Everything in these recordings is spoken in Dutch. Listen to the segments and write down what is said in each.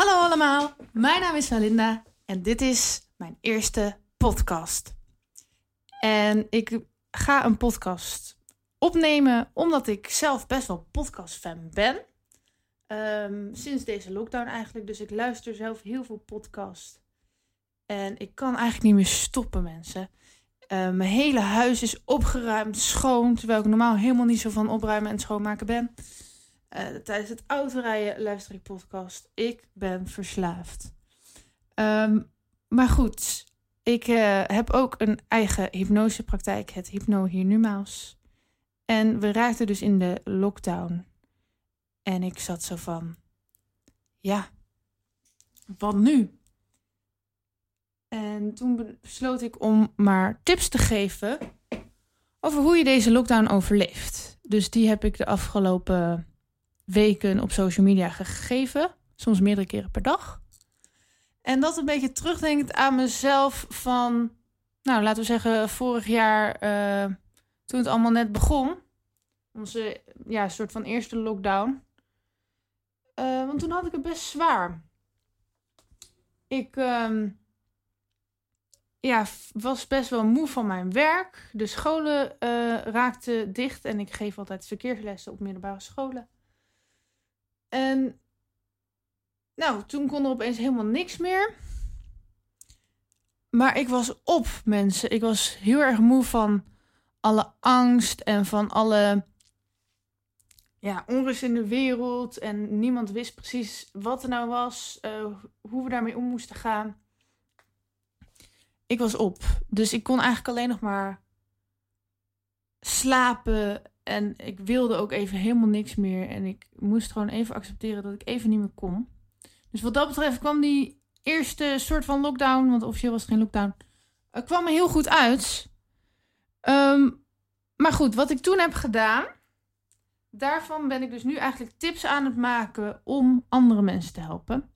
Hallo allemaal, mijn naam is Valinda en dit is mijn eerste podcast. En ik ga een podcast opnemen omdat ik zelf best wel podcastfan ben. Ehm, sinds deze lockdown eigenlijk, dus ik luister zelf heel veel podcast. En ik kan eigenlijk niet meer stoppen, mensen. Uh, mijn hele huis is opgeruimd, schoon, terwijl ik normaal helemaal niet zo van opruimen en schoonmaken ben. Uh, tijdens het autorijden luister ik podcast. Ik ben verslaafd. Um, maar goed, ik uh, heb ook een eigen hypnosepraktijk, het Hypno hier numaals. En we raakten dus in de lockdown. En ik zat zo van, ja, wat nu? En toen besloot ik om maar tips te geven over hoe je deze lockdown overleeft. Dus die heb ik de afgelopen weken op social media gegeven. Soms meerdere keren per dag. En dat een beetje terugdenkt aan mezelf van, nou laten we zeggen, vorig jaar uh, toen het allemaal net begon. Onze ja, soort van eerste lockdown. Uh, want toen had ik het best zwaar. Ik uh, ja, was best wel moe van mijn werk. De scholen uh, raakten dicht en ik geef altijd verkeerslessen op middelbare scholen. En nou, toen kon er opeens helemaal niks meer. Maar ik was op, mensen. Ik was heel erg moe van alle angst en van alle ja, onrust in de wereld. En niemand wist precies wat er nou was, uh, hoe we daarmee om moesten gaan. Ik was op. Dus ik kon eigenlijk alleen nog maar slapen en ik wilde ook even helemaal niks meer. En ik moest gewoon even accepteren dat ik even niet meer kon. Dus wat dat betreft kwam die eerste soort van lockdown, want officieel was het geen lockdown, uh, kwam me heel goed uit. Um, maar goed, wat ik toen heb gedaan, daarvan ben ik dus nu eigenlijk tips aan het maken om andere mensen te helpen.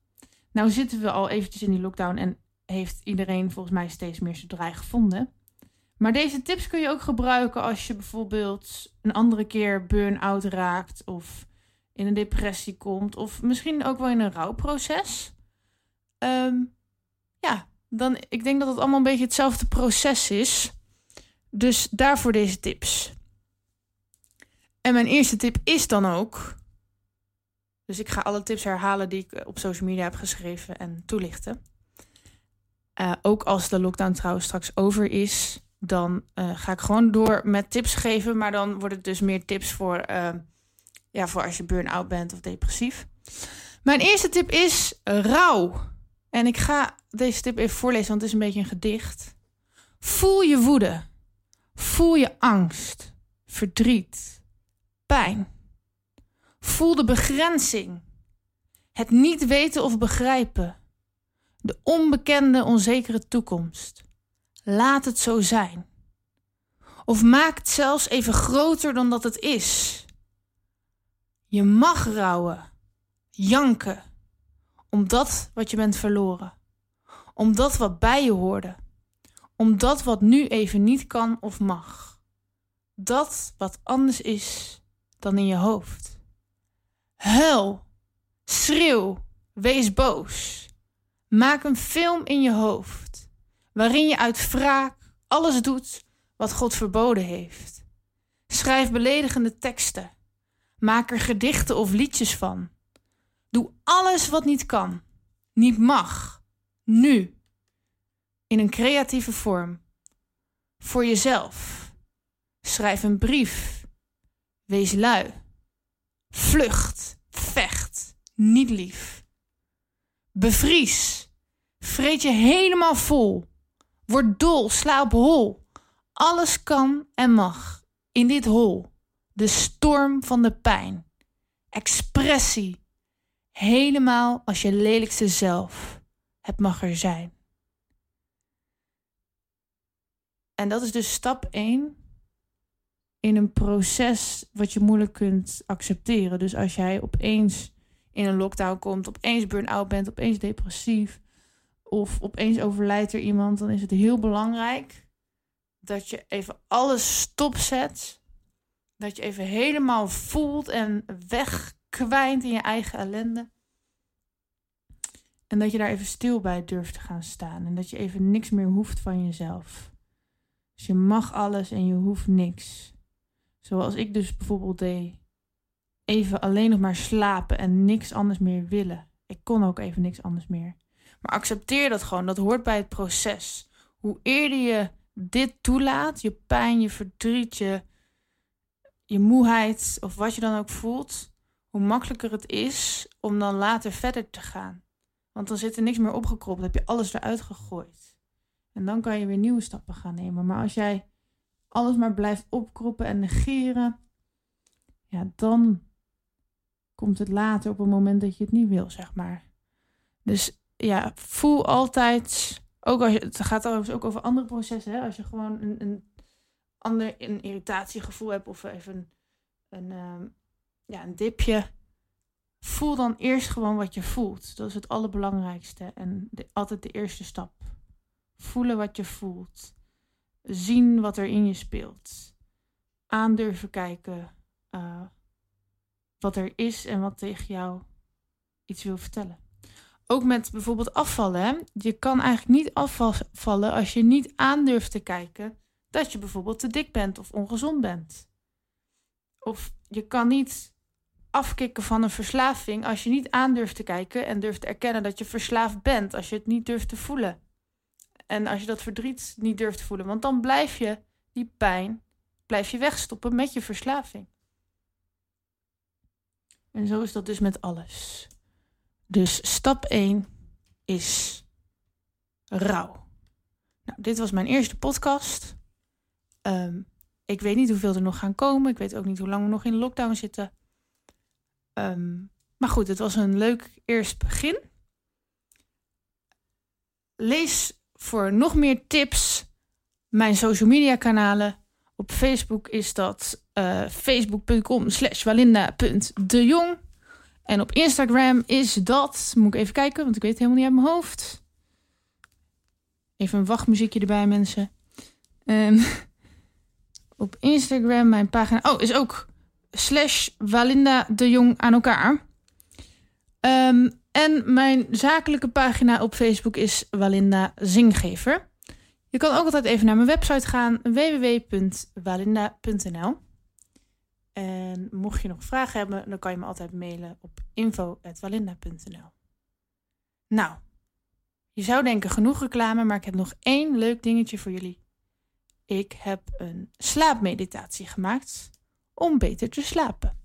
Nou zitten we al eventjes in die lockdown en heeft iedereen volgens mij steeds meer zijn draai gevonden. Maar deze tips kun je ook gebruiken als je bijvoorbeeld een andere keer burn-out raakt of in een depressie komt of misschien ook wel in een rouwproces. Um, ja, dan ik denk dat het allemaal een beetje hetzelfde proces is. Dus daarvoor deze tips. En mijn eerste tip is dan ook. Dus ik ga alle tips herhalen die ik op social media heb geschreven en toelichten. Uh, ook als de lockdown trouwens straks over is, dan uh, ga ik gewoon door met tips geven. Maar dan wordt het dus meer tips voor, uh, ja, voor als je burn-out bent of depressief. Mijn eerste tip is rouw. En ik ga deze tip even voorlezen, want het is een beetje een gedicht. Voel je woede. Voel je angst, verdriet, pijn. Voel de begrenzing. Het niet weten of begrijpen. De onbekende, onzekere toekomst. Laat het zo zijn. Of maak het zelfs even groter dan dat het is. Je mag rouwen, janken, om dat wat je bent verloren, om dat wat bij je hoorde, om dat wat nu even niet kan of mag, dat wat anders is dan in je hoofd. Huil, schreeuw, wees boos. Maak een film in je hoofd waarin je uit wraak alles doet wat God verboden heeft. Schrijf beledigende teksten. Maak er gedichten of liedjes van. Doe alles wat niet kan, niet mag, nu, in een creatieve vorm. Voor jezelf. Schrijf een brief. Wees lui. Vlucht, vecht, niet lief. Bevries. Vreet je helemaal vol. Word dol, sla op hol. Alles kan en mag in dit hol. De storm van de pijn. Expressie. Helemaal als je lelijkste zelf. Het mag er zijn. En dat is dus stap 1 in een proces wat je moeilijk kunt accepteren. Dus als jij opeens in een lockdown komt, opeens burn-out bent, opeens depressief of opeens overlijdt er iemand, dan is het heel belangrijk dat je even alles stopzet. Dat je even helemaal voelt en wegkwijnt in je eigen ellende. En dat je daar even stil bij durft te gaan staan. En dat je even niks meer hoeft van jezelf. Dus je mag alles en je hoeft niks. Zoals ik dus bijvoorbeeld deed. Even alleen nog maar slapen en niks anders meer willen. Ik kon ook even niks anders meer. Maar accepteer dat gewoon. Dat hoort bij het proces. Hoe eerder je dit toelaat, je pijn, je verdriet, je, je moeheid of wat je dan ook voelt, hoe makkelijker het is om dan later verder te gaan. Want dan zit er niks meer opgekropt, dan heb je alles eruit gegooid. En dan kan je weer nieuwe stappen gaan nemen. Maar als jij alles maar blijft opkroppen en negeren, ja, dan komt het later op een moment dat je het niet wil, zeg maar. Dus ja, voel altijd, ook als het gaat ook over andere processen, hè? als je gewoon een, een ander een irritatiegevoel hebt of even een, ehm, ja, een dipje, voel dan eerst gewoon wat je voelt. Dat is het allerbelangrijkste en altijd de eerste stap. Voelen wat je voelt. Zien wat er in je speelt. Aandurven kijken uh, wat er is en wat tegen jou iets wil vertellen. Ook met bijvoorbeeld afvallen. Je kan eigenlijk niet afvallen als je niet aandurft te kijken dat je bijvoorbeeld te dik bent of ongezond bent. Of je kan niet afkicken van een verslaving als je niet aandurft te kijken en durft te erkennen dat je verslaafd bent, als je het niet durft te voelen. En als je dat verdriet niet durft te voelen, want dan blijf je die pijn blijf je wegstoppen met je verslaving. En zo is dat dus met alles. Dus stap 1 is rouw. Nou, dit was mijn eerste podcast. Um, ik weet niet hoeveel er nog gaan komen. Ik weet ook niet hoe lang we nog in lockdown zitten. Um, maar goed, het was een leuk eerst begin. Lees voor nog meer tips mijn social media kanalen. Op Facebook is dat uh, facebook.com slash walinda.dejong. En op Instagram is dat, moet ik even kijken, want ik weet het helemaal niet uit mijn hoofd. Even een wachtmuziekje erbij, mensen. En op Instagram, mijn pagina, oh, is ook slash Walinda de Jong aan elkaar. Um, en mijn zakelijke pagina op Facebook is Walinda Zinggever. Je kan ook altijd even naar mijn website gaan, www.walinda.nl. En mocht je nog vragen hebben, dan kan je me altijd mailen op info.walinda.nl. Nou, je zou denken genoeg reclame, maar ik heb nog één leuk dingetje voor jullie. Ik heb een slaapmeditatie gemaakt om beter te slapen.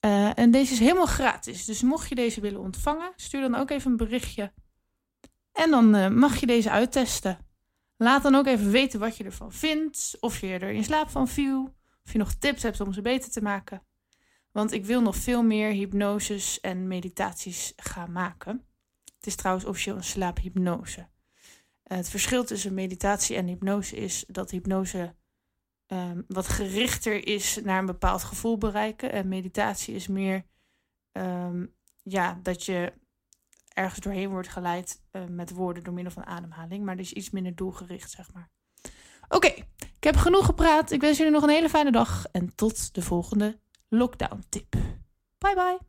Uh, en deze is helemaal gratis, dus mocht je deze willen ontvangen, stuur dan ook even een berichtje. En dan uh, mag je deze uittesten. Laat dan ook even weten wat je ervan vindt, of je er in slaap van viel, of je nog tips hebt om ze beter te maken. Want ik wil nog veel meer hypnoses en meditaties gaan maken. Het is trouwens officieel een slaaphypnose. Het verschil tussen meditatie en hypnose is dat hypnose um, wat gerichter is naar een bepaald gevoel bereiken. En meditatie is meer um, ja, dat je ergens doorheen wordt geleid uh, met woorden door middel van ademhaling. Maar dus iets minder doelgericht, zeg maar. Oké, ik heb genoeg gepraat. Ik wens jullie nog een hele fijne dag en tot de volgende lockdown tip. Bye bye.